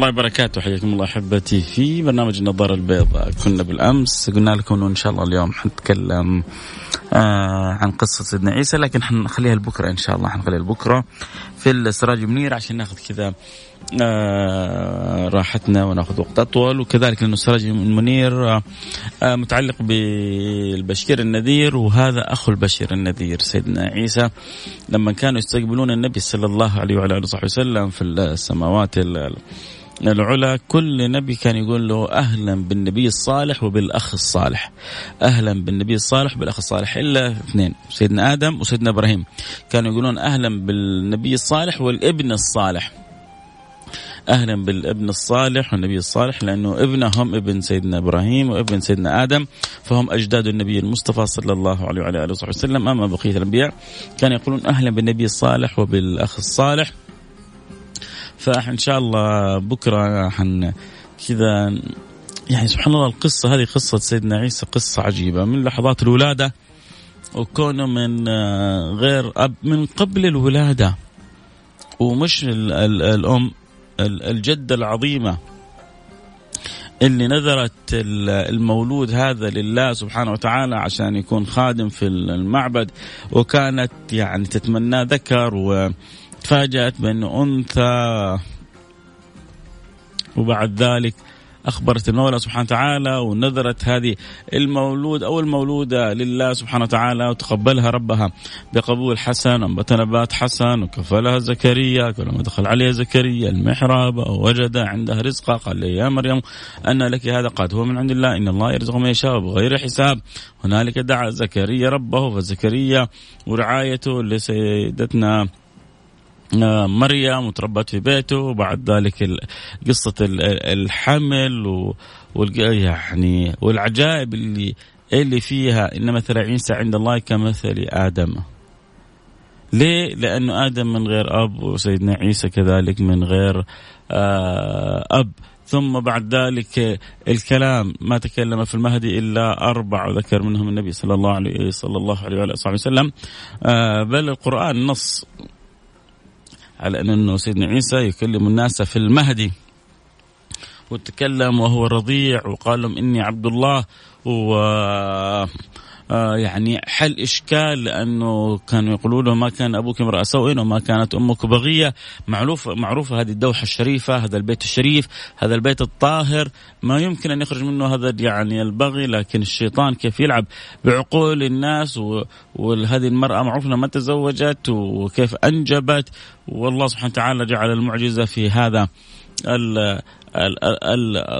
الله وبركاته. حياكم الله أحبتي في برنامج النظارة البيضاء. كنا بالأمس قلنا لكم إن شاء الله اليوم حنتكلم آه عن قصة سيدنا عيسى لكن حنخليها لبكرة إن شاء الله. حنخليها لبكرة في السراج منير عشان ناخذ كذا آه راحتنا وناخذ وقت أطول. وكذلك لأنه السراج المنير آه متعلق بالبشير النذير وهذا أخو البشير النذير سيدنا عيسى. لما كانوا يستقبلون النبي صلى الله عليه وعلى آله وصحبه وسلم في السماوات العلا كل نبي كان يقول له أهلا بالنبي الصالح وبالأخ الصالح. أهلا بالنبي الصالح وبالأخ الصالح إلا اثنين سيدنا آدم وسيدنا إبراهيم. كانوا يقولون أهلا بالنبي الصالح والابن الصالح. أهلا بالابن الصالح والنبي الصالح لأنه ابنهم ابن سيدنا إبراهيم وابن سيدنا آدم فهم أجداد النبي المصطفى صلى الله عليه وعلى آله وصحبه وسلم أما بقية الأنبياء. كانوا يقولون أهلا بالنبي الصالح وبالأخ الصالح. فان شاء الله بكرة حن كذا يعني سبحان الله القصة هذه قصة سيدنا عيسى قصة عجيبة من لحظات الولادة وكونه من غير أب من قبل الولادة ومش ال ال الأم الجدة العظيمة اللي نذرت المولود هذا لله سبحانه وتعالى عشان يكون خادم في المعبد وكانت يعني تتمنى ذكر وتفاجأت بأنه أنثى. وبعد ذلك أخبرت المولى سبحانه وتعالى ونذرت هذه المولود أو المولودة لله سبحانه وتعالى وتقبلها ربها بقبول حسن أنبت نبات حسن وكفلها زكريا كلما دخل عليها زكريا المحراب وجد عندها رزقا قال لي يا مريم أن لك هذا قد هو من عند الله إن الله يرزق من يشاء بغير حساب. هنالك دعا زكريا ربه فزكريا ورعايته لسيدتنا مريم وتربت في بيته وبعد ذلك قصة الحمل يعني والعجائب اللي اللي فيها إن مثل عيسى عند الله كمثل آدم. ليه؟ لأنه آدم من غير أب وسيدنا عيسى كذلك من غير أب. ثم بعد ذلك الكلام ما تكلم في المهدي إلا أربع وذكر منهم النبي صلى الله عليه صلى الله عليه وعلى اله وسلم. بل القرآن نص. على أنه سيدنا عيسى يكلم الناس في المهدي. وتكلم وهو رضيع وقال لهم إني عبد الله و يعني حل إشكال لأنه كانوا يقولوا له ما كان أبوك امرأة سوء وما كانت أمك بغية. معروف معروفه هذه الدوحة الشريفة هذا البيت الشريف هذا البيت الطاهر. ما يمكن أن يخرج منه هذا يعني البغي لكن الشيطان كيف يلعب بعقول الناس وهذه المرأة معروف ما تزوجت وكيف أنجبت. والله سبحانه وتعالى جعل المعجزة في هذا.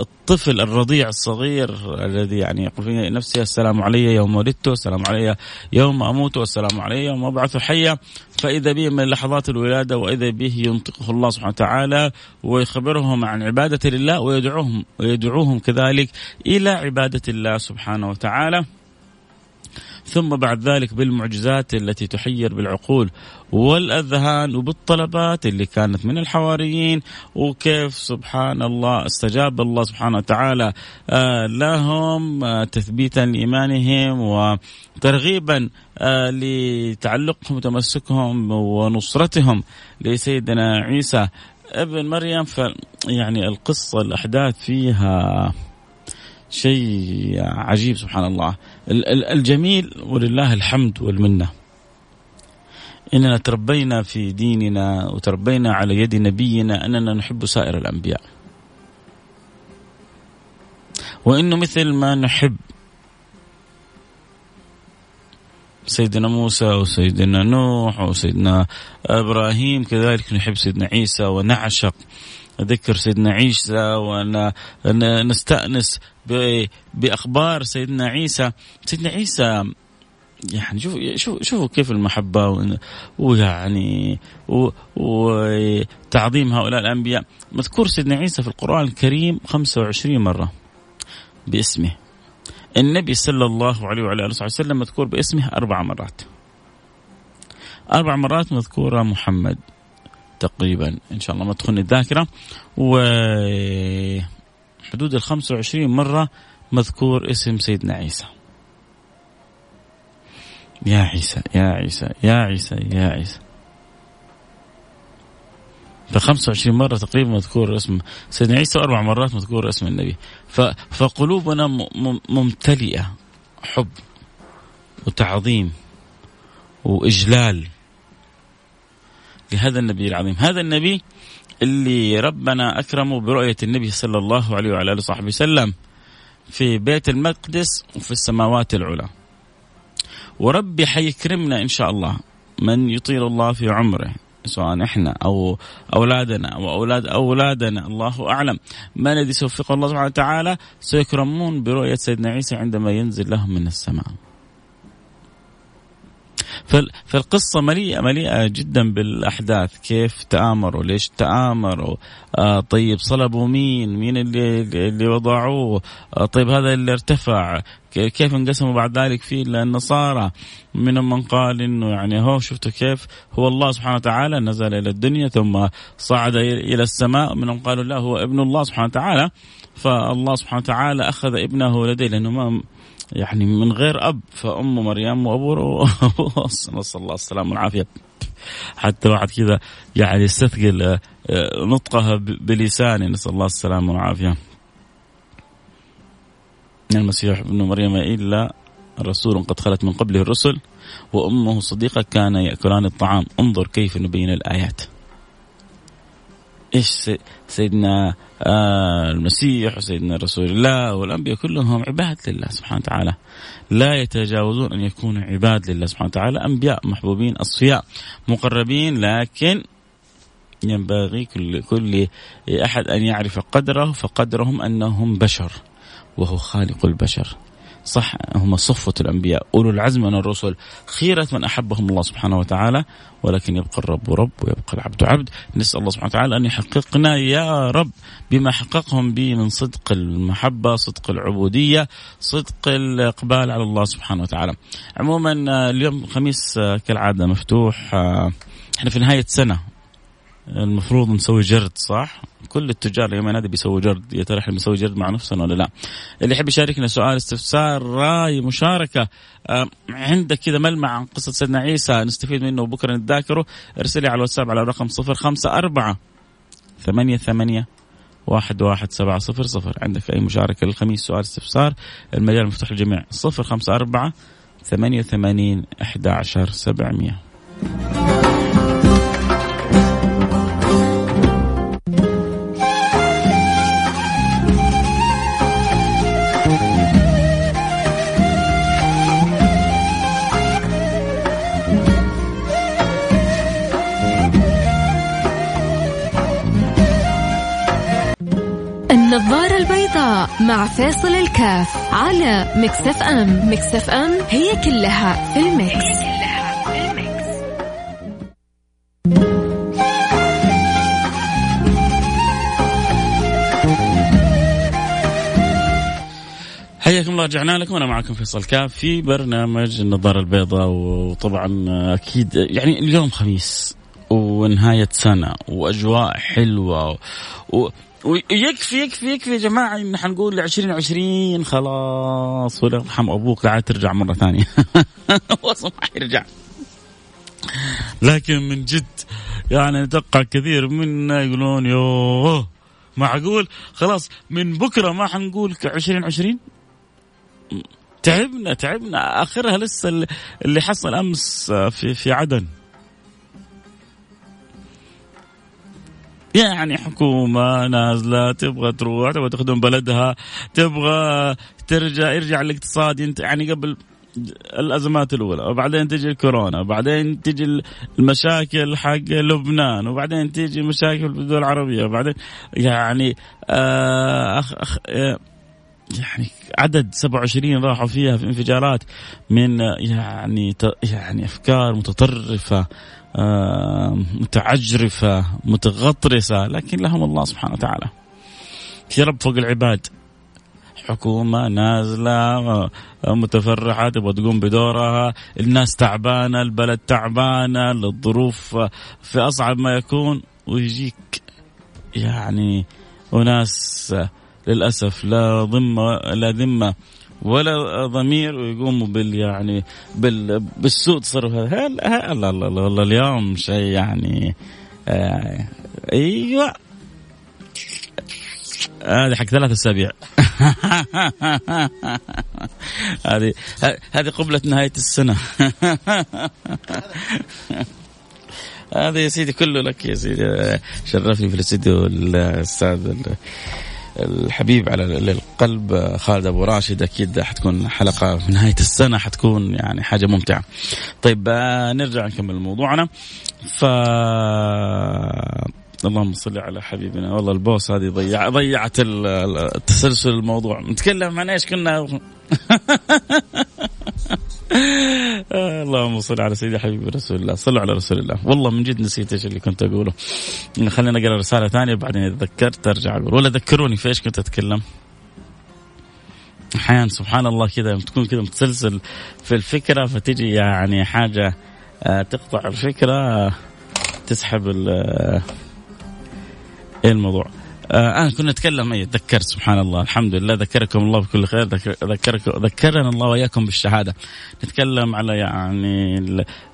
الطفل الرضيع الصغير الذي يعني يقول في نفسه السلام علي يوم ولدت السلام علي يوم أموت والسلام علي يوم أبعث حيا. فإذا به من لحظات الولادة وإذا به ينطقه الله سبحانه وتعالى ويخبرهم عن عبادة الله ويدعوهم ويدعوهم كذلك إلى عبادة الله سبحانه وتعالى. ثم بعد ذلك بالمعجزات التي تحير بالعقول والأذهان وبالطلبات اللي كانت من الحواريين. وكيف سبحان الله استجاب الله سبحانه وتعالى لهم تثبيتا لإيمانهم وترغيبا لتعلقهم وتمسكهم ونصرتهم لسيدنا عيسى ابن مريم. ف يعني القصة الأحداث فيها شيء عجيب سبحان الله. الجميل ولله الحمد والمنة. إننا تربينا في ديننا وتربينا على يد نبينا أننا نحب سائر الأنبياء. وإنه مثل ما نحب سيدنا موسى وسيدنا نوح وسيدنا إبراهيم كذلك نحب سيدنا عيسى ونعشق. ذكر سيدنا عيسى ونستأنس بأخبار سيدنا عيسى. سيدنا عيسى يعني شوف شوف شوفوا كيف المحبة ويعني وتعظيم هؤلاء الأنبياء. مذكور سيدنا عيسى في القرآن الكريم 25 مرة باسمه. النبي صلى الله عليه وعلى آله وسلم مذكور باسمه أربع مرات. أربع مرات مذكورة محمد. تقريبا. إن شاء الله ما تخن الذاكرة. و حدود ال 25 مرة مذكور اسم سيدنا عيسى. يا عيسى يا عيسى يا عيسى يا عيسى. ف 25 مرة تقريبا مذكور اسم سيدنا عيسى وأربع مرات مذكور اسم النبي. فقلوبنا ممتلئة حب وتعظيم وإجلال. لهذا النبي العظيم. هذا النبي اللي ربنا أكرمه برؤية النبي صلى الله عليه وعلى آله وصحبه وسلم في بيت المقدس وفي السماوات العلى. وربي حيكرمنا إن شاء الله من يطيل الله في عمره سواء إحنا أو أولادنا أو أولاد أولادنا الله أعلم. ما الذي سوفقه الله سبحانه وتعالى؟ سيكرمون برؤية سيدنا عيسى عندما ينزل لهم من السماء. فالقصة مليئة مليئة جدا بالأحداث. كيف تآمروا؟ ليش تآمروا؟ آه طيب صلبوا مين؟ مين اللي, اللي وضعوه؟ آه طيب هذا اللي ارتفع. كيف انقسموا بعد ذلك في النصارى منهم من قال إنه يعني هو شفتوا كيف؟ هو الله سبحانه وتعالى نزل إلى الدنيا ثم صعد إلى السماء. منهم قالوا لا هو ابن الله سبحانه وتعالى. فالله سبحانه وتعالى أخذ ابنه لديه لأنه ما يعني من غير أب فأم مريم وأبوه نسأل الله السلامة والعافية. حتى واحد كذا يعني يستثقل آه، نطقها بلسانه نسأل الله السلامة والعافية. المسيح ابن مريم إلا رسول قد خلت من قبله الرسل وأمه صديقة كان يأكلان الطعام. انظر كيف نبين الآيات. إيش سيدنا آه المسيح وسيدنا رسول الله والأنبياء كلهم عباد لله سبحانه وتعالى. لا يتجاوزون أن يكونوا عباد لله سبحانه وتعالى. أنبياء محبوبين أصفياء مقربين لكن ينبغي كل كل أحد أن يعرف قدره فقدرهم أنهم بشر وهو خالق البشر. صح هم صفوة الأنبياء أولو العزم من الرسل خيرة من أحبهم الله سبحانه وتعالى ولكن يبقى الرب رب ويبقى العبد عبد. نسأل الله سبحانه وتعالى أن يحققنا يا رب بما حققهم به من صدق المحبة صدق العبودية صدق الإقبال على الله سبحانه وتعالى. عموما اليوم الخميس كالعادة مفتوح إحنا في نهاية سنة المفروض نسوي جرد صح؟ كل التجار اليوم هذا بيسووا جرد يا ترى إحنا بنسوي جرد مع نفسنا ولا لا؟ اللي يحب يشاركنا سؤال استفسار رأي مشاركة آه عندك كذا ملمع عن قصة سيدنا عيسى نستفيد منه وبكرة نتذاكره. ارسلي على الواتساب على الرقم 054 ثمانية ثمانية واحد واحد سبعة صفر صفر. عندك أي مشاركة للخميس سؤال استفسار؟ المجال مفتوح للجميع. صفر خمسة أربعة ثمانية وثمانين أحد عشر سبعمية. النظارة البيضاء مع فيصل الكاف على Mix FM Mix FM هي كلها في ال mix, هي كلها في ال mix. حياكم الله رجعنا لكم. أنا معكم فيصل كاف في برنامج النظارة البيضاء وطبعا أكيد يعني اليوم خميس ونهاية سنة وأجواء حلوة و ويكفي يكفي يكفي يا جماعة إن حنقول 2020 خلاص. ولا يرحم أبوك لا ترجع مرة ثانية. أصلا ما حيرجع لكن من جد يعني أتوقع كثير منا يقولون يوه معقول؟ خلاص من بكرة ما حنقول 2020 تعبنا تعبنا. آخرها لسه اللي حصل أمس في في عدن. يعني حكومة نازلة تبغى تروح تبغى تخدم بلدها تبغى ترجع يرجع الاقتصاد يعني قبل الأزمات الأولى وبعدين تجي الكورونا وبعدين تجي المشاكل حق لبنان وبعدين تجي مشاكل في الدول العربية وبعدين يعني آه أخ أخ يعني عدد 27 راحوا فيها في انفجارات من يعني يعني أفكار متطرفة. آه، متعجرفة متغطرسة لكن لهم الله سبحانه وتعالى. في رب فوق العباد. حكومة نازلة متفرحة تبغى تقوم بدورها الناس تعبانة البلد تعبانة الظروف في أصعب ما يكون ويجيك يعني وناس للأسف لا ضمة لا ذمة. ولا ضمير ويقوموا بال يعني بال بالسوء تصرف. هذا الله الله الله والله اليوم شيء يعني آه أيوه. هذه حق ثلاث أسابيع. هذه هذه قبلة نهاية السنة. هذا يا سيدي كله لك يا سيدي. شرفني في الاستديو الأستاذ الحبيب على القلب خالد أبو راشد أكيد حتكون حلقة في نهاية السنة حتكون يعني حاجة ممتعة. طيب آه، نرجع نكمل موضوعنا. ف اللهم صل على حبيبنا والله البوس هذه ضيع ضيعت التسلسل الموضوع نتكلم عن إيش كنا اللهم صل على سيدي حبيبي رسول الله. صلوا على رسول الله. والله من جد نسيت إيش اللي كنت أقوله. خلينا نقرأ رسالة ثانية بعدين تذكرت أرجع أقول. ولا ذكروني في إيش كنت أتكلم. أحيانا سبحان الله كذا تكون كذا متسلسل في الفكرة فتجي يعني حاجة آه، تقطع الفكرة تسحب إيه الموضوع. آه انا كنا نتكلم. أي تذكرت سبحان الله الحمد لله ذكركم الله بكل خير. ذكرك ذكرنا الله وإياكم بالشهادة. نتكلم على يعني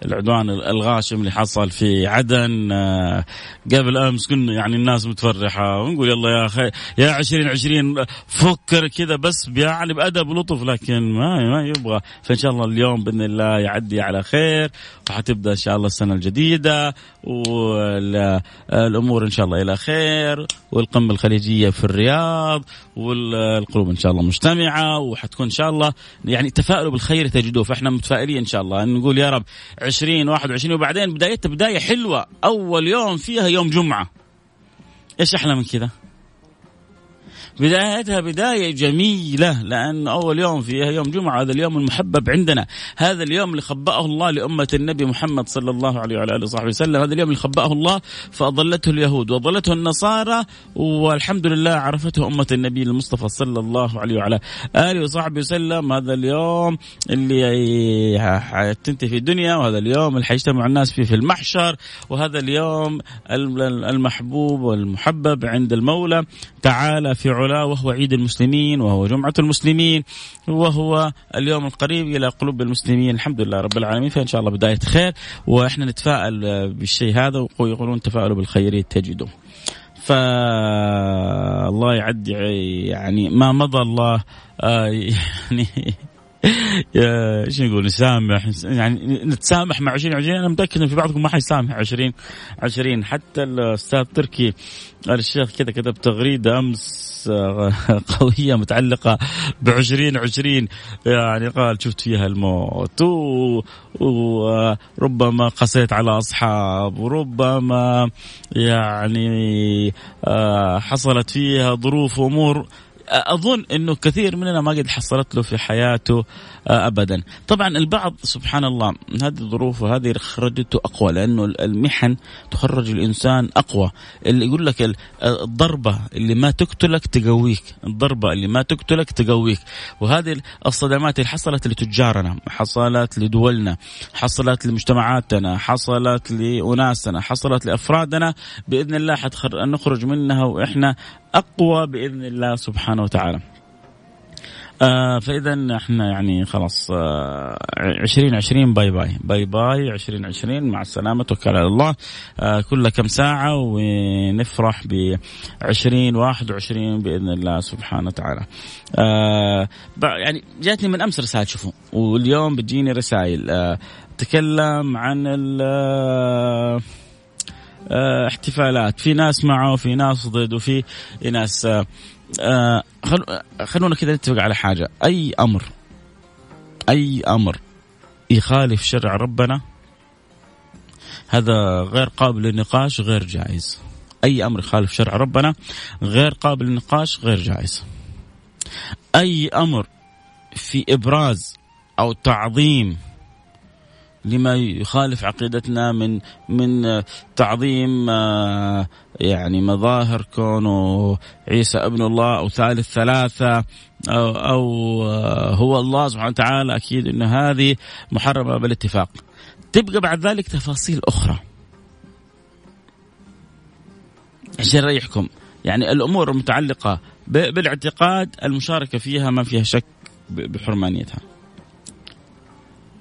العدوان الغاشم اللي حصل في عدن. آه قبل أمس كنا يعني الناس متفرحة. ونقول يلا يا أخي يا 2020 فكر كذا بس يعني بأدب ولطف. لكن ما ما يبغى. فإن شاء الله اليوم بإذن الله يعدي على خير. وحتبدأ إن شاء الله السنة الجديدة. والامور إن شاء الله إلى خير. والقمه الخليجية في الرياض والقلوب إن شاء الله مجتمعة وحتكون إن شاء الله يعني تفاؤلوا بالخير تجدوه فإحنا متفائلين إن شاء الله. نقول يا رب 20 21 وبعدين بدايتها بداية حلوة. أول يوم فيها يوم جمعة. إيش أحلى من كذا؟ بدايتها بداية جميلة لأن أول يوم فيها يوم جمعة هذا اليوم المحبب عندنا. هذا اليوم اللي خبأه الله لأمة النبي محمد صلى الله عليه وعلى آله وصحبه وسلم. هذا اليوم اللي خبأه الله فأضلته اليهود وأضلته النصارى والحمد لله عرفته أمة النبي المصطفى صلى الله عليه وعلى آله وصحبه وسلم. هذا اليوم اللي حتنتهي في الدنيا وهذا اليوم اللي حيجتمع الناس فيه في المحشر وهذا اليوم المحبوب والمحبب عند المولى. تعالى في علاه وهو عيد المسلمين وهو جمعة المسلمين وهو اليوم القريب إلى قلوب المسلمين. الحمد لله رب العالمين فإن شاء الله بداية خير. وإحنا نتفائل بالشيء هذا ويقولون تفاؤلوا بالخير تجدوا فالله يعدي يعني ما مضى الله آه يعني إيش نقول نسامح يعني نتسامح مع 2020 أنا متأكد إن في بعضكم ما حيسامح 20 20 حتى الأستاذ تركي الشيخ كذا كتب تغريدة أمس قوية متعلقة ب 2020 يعني قال شفت فيها الموت. وربما قسيت على أصحاب وربما يعني آه، حصلت فيها ظروف وأمور أظن إنه كثير مننا ما قد حصلت له في حياته ابدا. طبعا البعض سبحان الله هذه الظروف وهذه خرجته أقوى لأنه المحن تخرج الإنسان أقوى. اللي يقول لك الضربة اللي ما تقتلك تقويك الضربة اللي ما تقتلك تقويك. وهذه الصدمات اللي حصلت لتجارنا حصلت لدولنا حصلت لمجتمعاتنا حصلت لأناسنا حصلت لأفرادنا. بإذن الله حنخرج منها وإحنا أقوى بإذن الله سبحانه وتعالى. آه فإذا إحنا يعني خلاص آه 2020 bye bye bye bye 2020 مع السلامة توكل على الله آه كل كم ساعة ونفرح ب 2021 بإذن الله سبحانه وتعالى. آه يعني جاتني من أمس رسائل شوفوا واليوم بتجيني رسائل آه تكلم عن ال آه آه احتفالات في ناس معه وفي ناس ضد وفي ناس آه, آه، خلونا كذا نتفق على حاجة. أي أمر أي أمر يخالف شرع ربنا هذا غير قابل للنقاش غير جائز. أي أمر يخالف شرع ربنا غير قابل للنقاش غير جائز. أي أمر في إبراز أو تعظيم لما يخالف عقيدتنا من من تعظيم آه، يعني مظاهر كونه عيسى ابن الله أو ثالث ثلاثة أو, أو آه، هو الله سبحانه وتعالى أكيد انه هذه محرمة بالاتفاق. تبقى بعد ذلك تفاصيل أخرى. عشان يريحكم يعني الأمور المتعلقة بالاعتقاد المشاركة فيها ما فيها شك بحرمانيتها.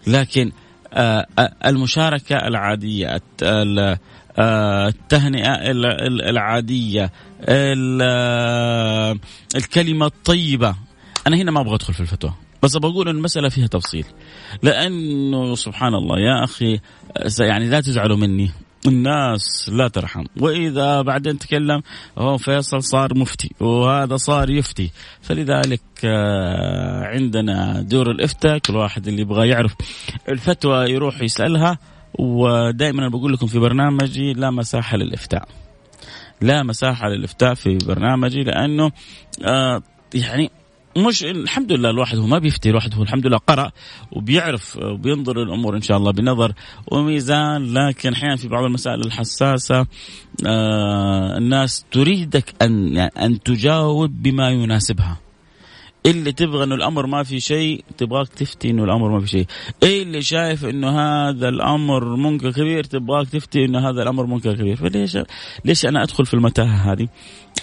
لكن آه، آه، المشاركة العادية آه، التهنئة العادية الكلمة الطيبة. أنا هنا ما أبغى أدخل في الفتوى بس بقول أن المسألة فيها تفصيل. لأنه سبحان الله يا أخي يعني لا تزعلوا مني. الناس لا ترحم. وإذا بعدين تكلم هو فيصل صار مفتي وهذا صار يفتي. فلذلك آه، عندنا دور الإفتاء كل واحد اللي يبغى يعرف. الفتوى يروح يسألها ودائما أنا بقول لكم في برنامجي لا مساحة للإفتاء. لا مساحة للإفتاء في برنامجي لأنه آه يعني مش الحمد لله الواحد هو ما بيفتي الواحد هو الحمد لله قرأ وبيعرف وبينظر الأمور إن شاء الله بنظر وميزان لكن أحيانا في بعض المسائل الحساسة آه الناس تريدك أن أن تجاوب بما يناسبها. اللي تبغى إنه الأمر ما في شيء تبغاك تفتي إنه الأمر ما في شيء. إيه اللي شايف إنه هذا الأمر منكر كبير تبغاك تفتي إنه هذا الأمر منكر كبير. فليش ليش أنا أدخل في المتاهة هذه؟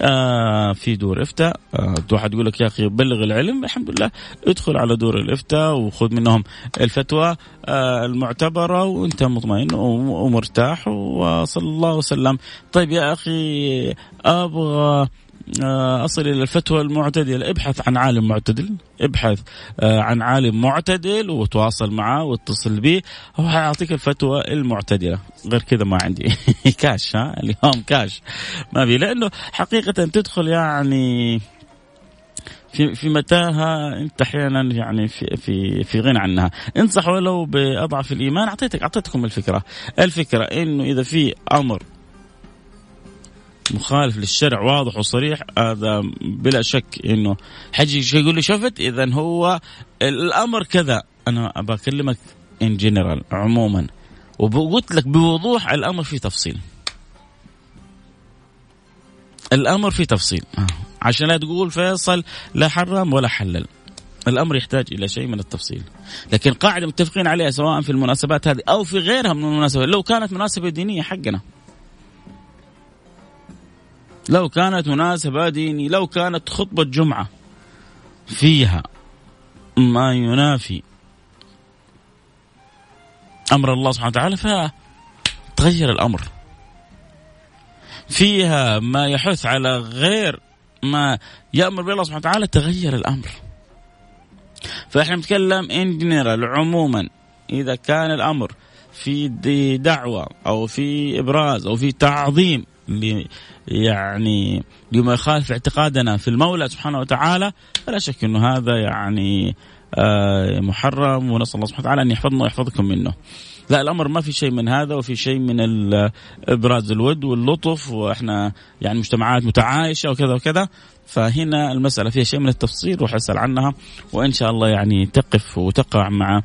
آه في دور إفتاء. آه واحد يقول لك يا أخي بلغ العلم الحمد لله. ادخل على دور الإفتاء وخذ منهم الفتوى آه المعتبرة وأنت مطمئن ومرتاح وصلى الله وسلم. طيب يا أخي أبغى أصل إلى الفتوى المعتدله ابحث عن عالم معتدل. ابحث آه، عن عالم معتدل وتواصل معه واتصل به. هو حيعطيك الفتوى المعتدلة. غير كذا ما عندي. كاش ها؟ اليوم كاش. ما في لأنه حقيقة تدخل يعني في في متاهة. أنت أحيانا يعني في في في غنى عنها. انصح ولو بأضعف الإيمان. أعطيتك أعطيتكم الفكرة. الفكرة إنه إذا في أمر مخالف للشرع واضح وصريح. هذا بلا شك إنه حجي يقول لي شفت؟ اذا هو الأمر كذا. أنا بكلمك ان جنرال عموما. وقلت لك بوضوح الأمر فيه تفصيل. الأمر فيه تفصيل. آه. عشان لا تقول فيصل لا حرم ولا حلل. الأمر يحتاج إلى شيء من التفصيل. لكن قاعدة متفقين عليها سواء في المناسبات هذه أو في غيرها من المناسبات لو كانت مناسبة دينية حقنا. لو كانت مناسبة ديني لو كانت خطبة جمعة فيها ما ينافي أمر الله سبحانه وتعالى فتغير الأمر. فيها ما يحث على غير ما يأمر بالله سبحانه وتعالى تغير الأمر. فإحنا نتكلم إن جنرال عموما إذا كان الأمر في دعوة أو في إبراز أو في تعظيم يعني لما يخالف اعتقادنا في المولى سبحانه وتعالى فلا شك إنه هذا يعني آه، محرم ونسأل الله سبحانه وتعالى أن يحفظنا ويحفظكم منه. لا الأمر ما في شيء من هذا وفي شيء من إبراز الود واللطف وإحنا يعني مجتمعات متعايشة وكذا وكذا فهنا المسألة فيها شيء من التفصيل روح اسال عنها وإن شاء الله يعني تقف وتقع مع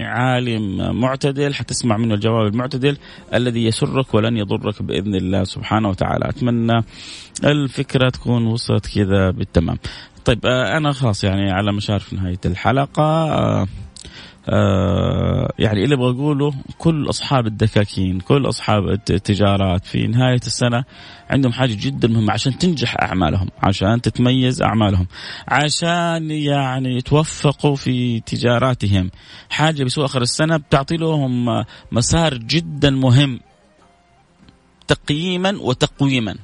عالم معتدل حتسمع منه الجواب المعتدل الذي يسرك ولن يضرك بإذن الله سبحانه وتعالى. أتمنى الفكرة تكون وصلت كذا بالتمام. طيب آه، أنا خلاص يعني على مشارف نهاية الحلقة. آه، يعني اللي أبغى أقوله كل أصحاب الدكاكين كل أصحاب التجارات في نهاية السنة عندهم حاجة جدا مهمة عشان تنجح أعمالهم عشان تتميز أعمالهم عشان يعني يتوفقوا في تجاراتهم. حاجة بيسووا آخر السنة بتعطي لهم مسار جدا مهم. تقييما وتقويما.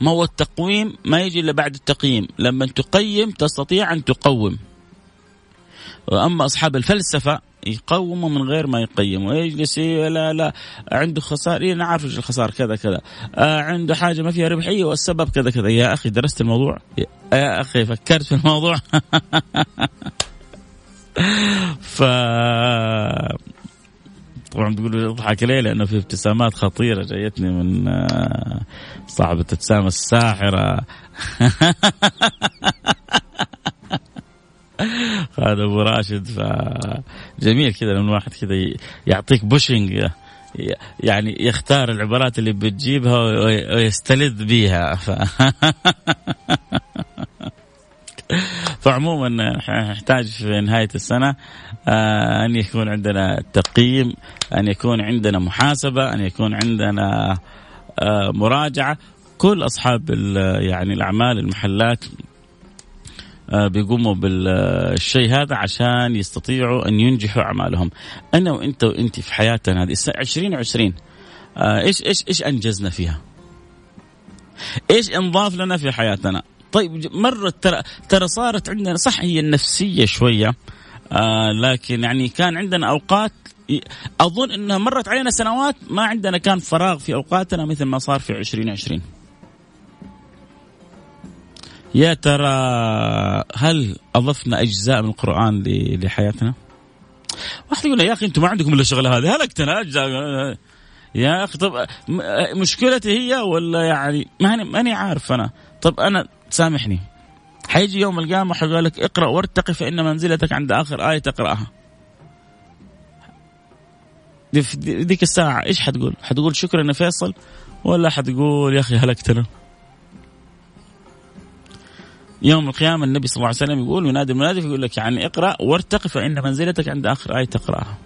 ما هو التقويم؟ ما يجي إلا بعد التقييم. لما تقيم تستطيع أن تقوم. وأما أصحاب الفلسفة يقوموا من غير ما يقيموا. يجلس لا لا عنده خسارة. إيه نعرف إيش الخسارة كذا كذا. آه عنده حاجة ما فيها ربحية والسبب كذا كذا. يا أخي درست الموضوع؟ يا أخي فكرت في الموضوع؟ ف طبعا تقول اضحك ليه؟ لأنه في ابتسامات خطيرة جايتني من آه، صاحبة ابتسامة الساحرة. هذا أبو راشد فجميل كذا لما الواحد كذا يعطيك بوشنج يعني يختار العبارات اللي بتجيبها ويستلذ بيها ف... فعموما نحتاج في نهاية السنة آه، أن يكون عندنا تقييم أن يكون عندنا محاسبة أن يكون عندنا آه، مراجعة. كل أصحاب يعني الأعمال المحلات بيقوموا بالشيء هذا عشان يستطيعوا أن ينجحوا أعمالهم. أنا وأنت وأنت في حياتنا هذه 2020 إيش إيش إيش أنجزنا فيها؟ إيش انضاف لنا في حياتنا؟ طيب مرت ترى ترى صارت عندنا صح هي النفسيه شوية آه لكن يعني كان عندنا أوقات أظن إنها مرت علينا سنوات ما عندنا كان فراغ في أوقاتنا مثل ما صار في 2020 يا ترى هل أضفنا أجزاء من القرآن لحياتنا؟ واحد يقول يا أخي أنتم ما عندكم إلا الشغلة هذه هلكتنا أجزاء. يا أخي طب مشكلتي هي ولا يعني؟ ماني ماني عارف أنا. طب أنا سامحني. حيجي يوم القيامة حيقول لك اقرأ وارتقي فإن منزلتك عند آخر آية تقرأها. دي ذيك الساعة إيش حتقول؟ حتقول شكرا يا فيصل ولا حتقول يا أخي هلكتنا؟ يوم القيامة النبي صلى الله عليه وسلم يقول ينادي المنادي يقول لك يعني اقرأ وارتقي فإن منزلتك عند آخر آية تقرأها.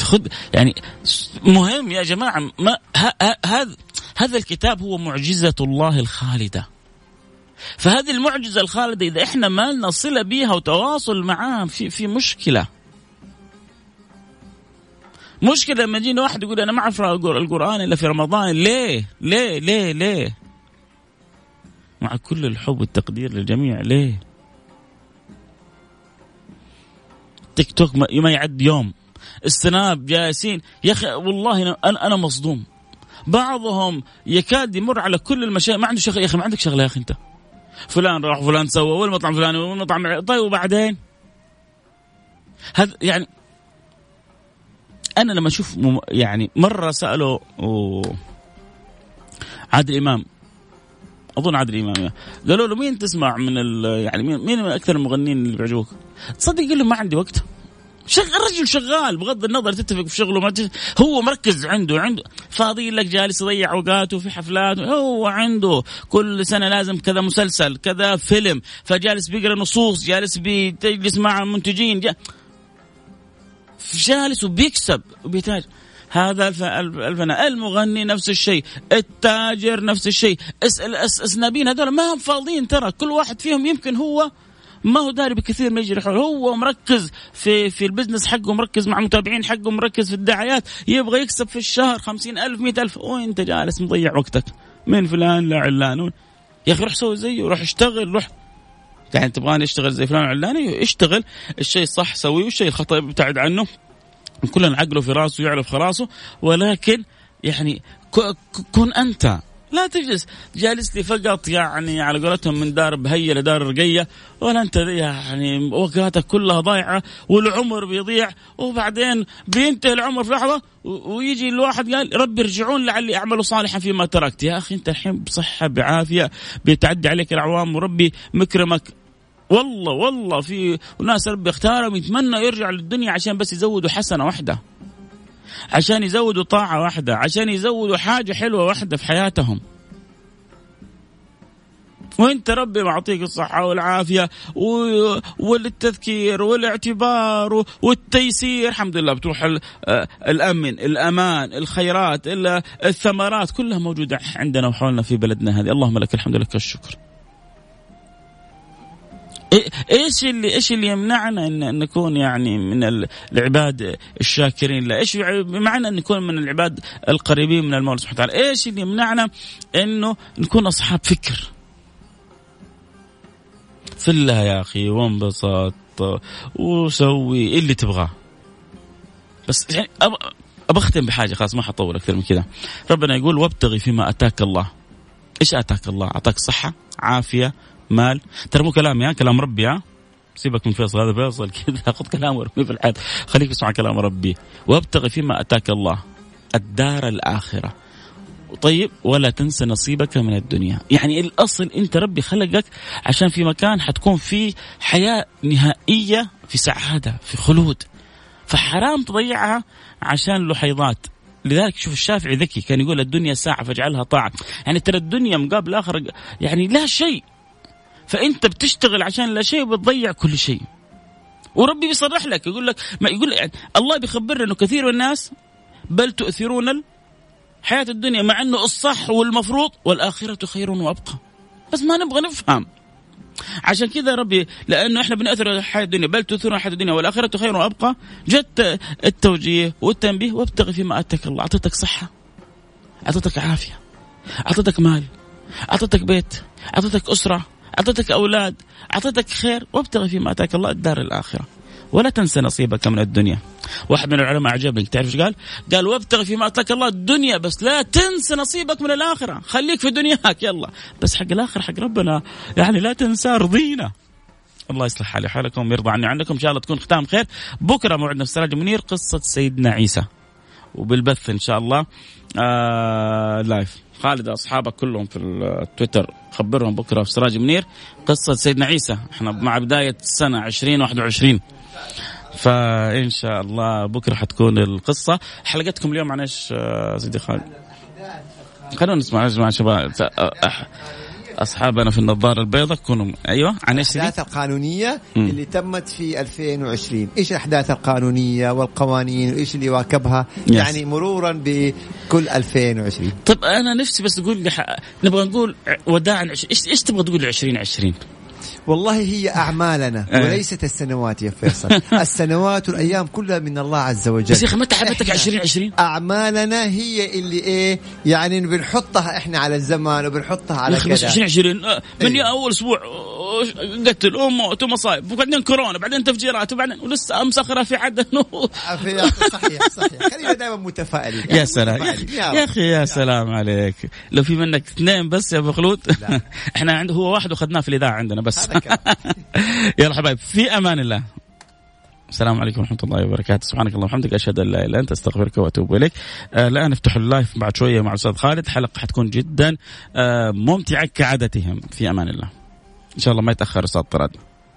خذ يعني مهم يا جماعة ما هذا هذا الكتاب هو معجزة الله الخالدة. فهذه المعجزة الخالدة إذا إحنا ما لنا صلة بها وتواصل معاه في, في مشكلة. مشكلة لما يجينا واحد يقول أنا ما أعرف القرآن إلا في رمضان ليه؟ ليه؟ ليه؟ ليه؟ مع كل الحب والتقدير للجميع. ليه؟ تيك توك ما يعد يوم. السناب جالسين يا أخي والله أنا أنا مصدوم. بعضهم يكاد يمر على كل المشايخ ما عنده شغله يا أخي ما عندك شغله يا أخي أنت. فلان راح فلان سوى والمطعم فلان والمطعم طيب وبعدين؟ هذا يعني أنا لما أشوف يعني مرة سألوا عادل إمام أظن عادل إمام قالوا له مين تسمع من يعني مين مين من أكثر المغنيين اللي بيعجبوك؟ تصدق قال له ما عندي وقت. شغل الرجل شغال بغض النظر تتفق في شغله ما هو مركز عنده عنده. فاضي لك جالس يضيع أوقاته في حفلات هو عنده. كل سنة لازم كذا مسلسل كذا فيلم. فجالس بيقرأ نصوص جالس بيجلس مع المنتجين جالس وبيكسب وبيتاجر. هذا الفنان المغني نفس الشيء التاجر نفس الشيء. السنابيين هذول ما هم فاضيين ترى. كل واحد فيهم يمكن هو ما هو داري بكثير ما يجري حوله. هو مركز في في ال business حقه مركز مع المتابعين حقه مركز في الدعايات. يبغى يكسب في الشهر خمسين ألف مئة ألف. وانت جالس؟ مضيع وقتك. من فلان لعلان. يا أخي روح سوي زيه روح اشتغل روح. يعني تبغاني أشتغل زي فلان علاني اشتغل. الشيء الصح سويه. والشيء الخطأ ابتعد عنه. كلنا عقله في راسه يعرف خلاصه ولكن يعني كن أنت. لا تجلس. جالس لي فقط يعني على قولتهم من دار بهية لدار رقية ولا أنت يعني وقتك كلها ضايعة والعمر بيضيع وبعدين بينتهي العمر في لحظة ويجي الواحد قال ربي ارجعون لعلي أعمل صالحا فيما تركت. يا أخي أنت الحين بصحة بعافية بيتعدي عليك الأعوام وربي مكرمك. والله والله في ناس ربي اختارهم يتمنى يرجع للدنيا عشان بس يزودوا حسنة واحدة. عشان يزودوا طاعة واحدة عشان يزودوا حاجة حلوة واحدة في حياتهم. وانت ربي معطيك الصحة والعافية والتذكير والاعتبار والتيسير. الحمد لله بتروح الأمن الأمان الخيرات الثمرات كلها موجودة عندنا وحولنا في بلدنا هذه. اللهم لك الحمد لك الشكر. إيش اللي إيش اللي يمنعنا إن نكون يعني من العباد الشاكرين له؟ إيش بمعنى إن نكون من العباد القريبين من المولى سبحانه وتعالى؟ إيش اللي يمنعنا إنه نكون أصحاب فكر؟ فلها يا أخي وانبسط وسوي اللي تبغاه. بس يعني أبغى أختم بحاجة خلاص ما حطول أكثر من كذا. ربنا يقول وابتغي فيما أتاك الله. إيش أتاك الله؟ اعطاك صحة، عافية، مال. ترى مو كلامي ها كلام ربي ها سيبك من فيصل هذا فيصل كذا. خذ كلام ربي في الحياة خليك تسمع كلام ربي. وابتغي فيما أتاك الله الدار الآخرة. طيب ولا تنسى نصيبك من الدنيا. يعني الأصل أنت ربي خلقك عشان في مكان حتكون فيه حياة نهائية في سعادة في خلود. فحرام تضيعها عشان لحيضات لذلك شوف الشافعي ذكي كان يقول الدنيا ساعة فاجعلها طاعة. يعني ترى الدنيا مقابل الآخرة يعني لا شيء. فأنت بتشتغل عشان لا شيء وبتضيع كل شيء. وربي بيصرح لك يقول لك ما يقول يعني الله بيخبرنا إنه كثير من الناس بل تؤثرون الحياة الدنيا مع إنه الصح والمفروض والآخرة خير وأبقى. بس ما نبغى نفهم. عشان كذا ربي لأنه إحنا بنأثر الحياة الدنيا بل تؤثرون الحياة الدنيا والآخرة خير وأبقى. جت التوجيه والتنبيه وابتغي فيما أتاك الله اعطيتك صحة اعطيتك عافية اعطيتك مال اعطيتك بيت اعطيتك أسرة. أعطيتك أولاد أعطيتك خير وابتغي فيما آتاك الله الدار الآخرة. ولا تنسى نصيبك من الدنيا. واحد من العلماء عجبني تعرف إيش قال؟ قال وابتغي فيما آتاك الله الدنيا بس لا تنسى نصيبك من الآخرة. خليك في دنياك يلا. بس حق الآخرة حق ربنا يعني لا تنسى رضينا. الله يصلح حالي حالكم ويرضى عني. عنكم إن شاء الله تكون ختام خير. بكرة موعدنا في سراج منير قصة سيدنا عيسى. وبالبث إن شاء الله. آه لايف خالد أصحابك كلهم في التويتر خبرهم بكرة في سراج منير. قصة سيدنا عيسى. إحنا مع بداية السنة 2021 فإن شاء الله بكرة حتكون القصة. حلقتكم اليوم عن إيش آه، سيدي خالد؟ خلونا نسمع يا شباب. أصحابنا في النظارة البيضاء كونوا أيوه عن إيش الأحداث القانونية م. اللي تمت في 2020 إيش الأحداث القانونية والقوانين؟ وايش اللي واكبها يس. يعني مرورا بكل 2020 طب أنا نفسي بس تقول لي نبغى نقول وداعا إيش إيش تبغى تقول 2020 والله هي أعمالنا آه. وليست السنوات يا فيصل. السنوات والأيام كلها من الله عز وجل. بس يا أخي متى حبتك 2020 أعمالنا هي اللي إيه يعني بنحطها إحنا على الزمان وبنحطها على كذا. بس 2020 آه، من أيه. أول أسبوع آه، قتل وموت ومصايب وبعدين كورونا بعدين تفجيرات وبعدين ولسه أمس أخرها في عدن صحيح صحيح. خلينا دائما متفائلين. يا سلام. يا أخي يا سلام عليك. لو في منك اثنين بس يا أبو خلود إحنا عنده هو واحد وخذناه في الإذاعة عندنا بس. يلا حبايب في أمان الله. السلام عليكم ورحمة الله وبركاته. سبحانك اللهم وبحمدك أشهد أن لا إله إلا أنت أستغفرك وأتوب إليك. آه الآن نفتح اللايف بعد شوية مع الأستاذ خالد. حلقة حتكون جدا آه ممتعة كعادتهم. في أمان الله. إن شاء الله ما يتأخر أستاذ طراد.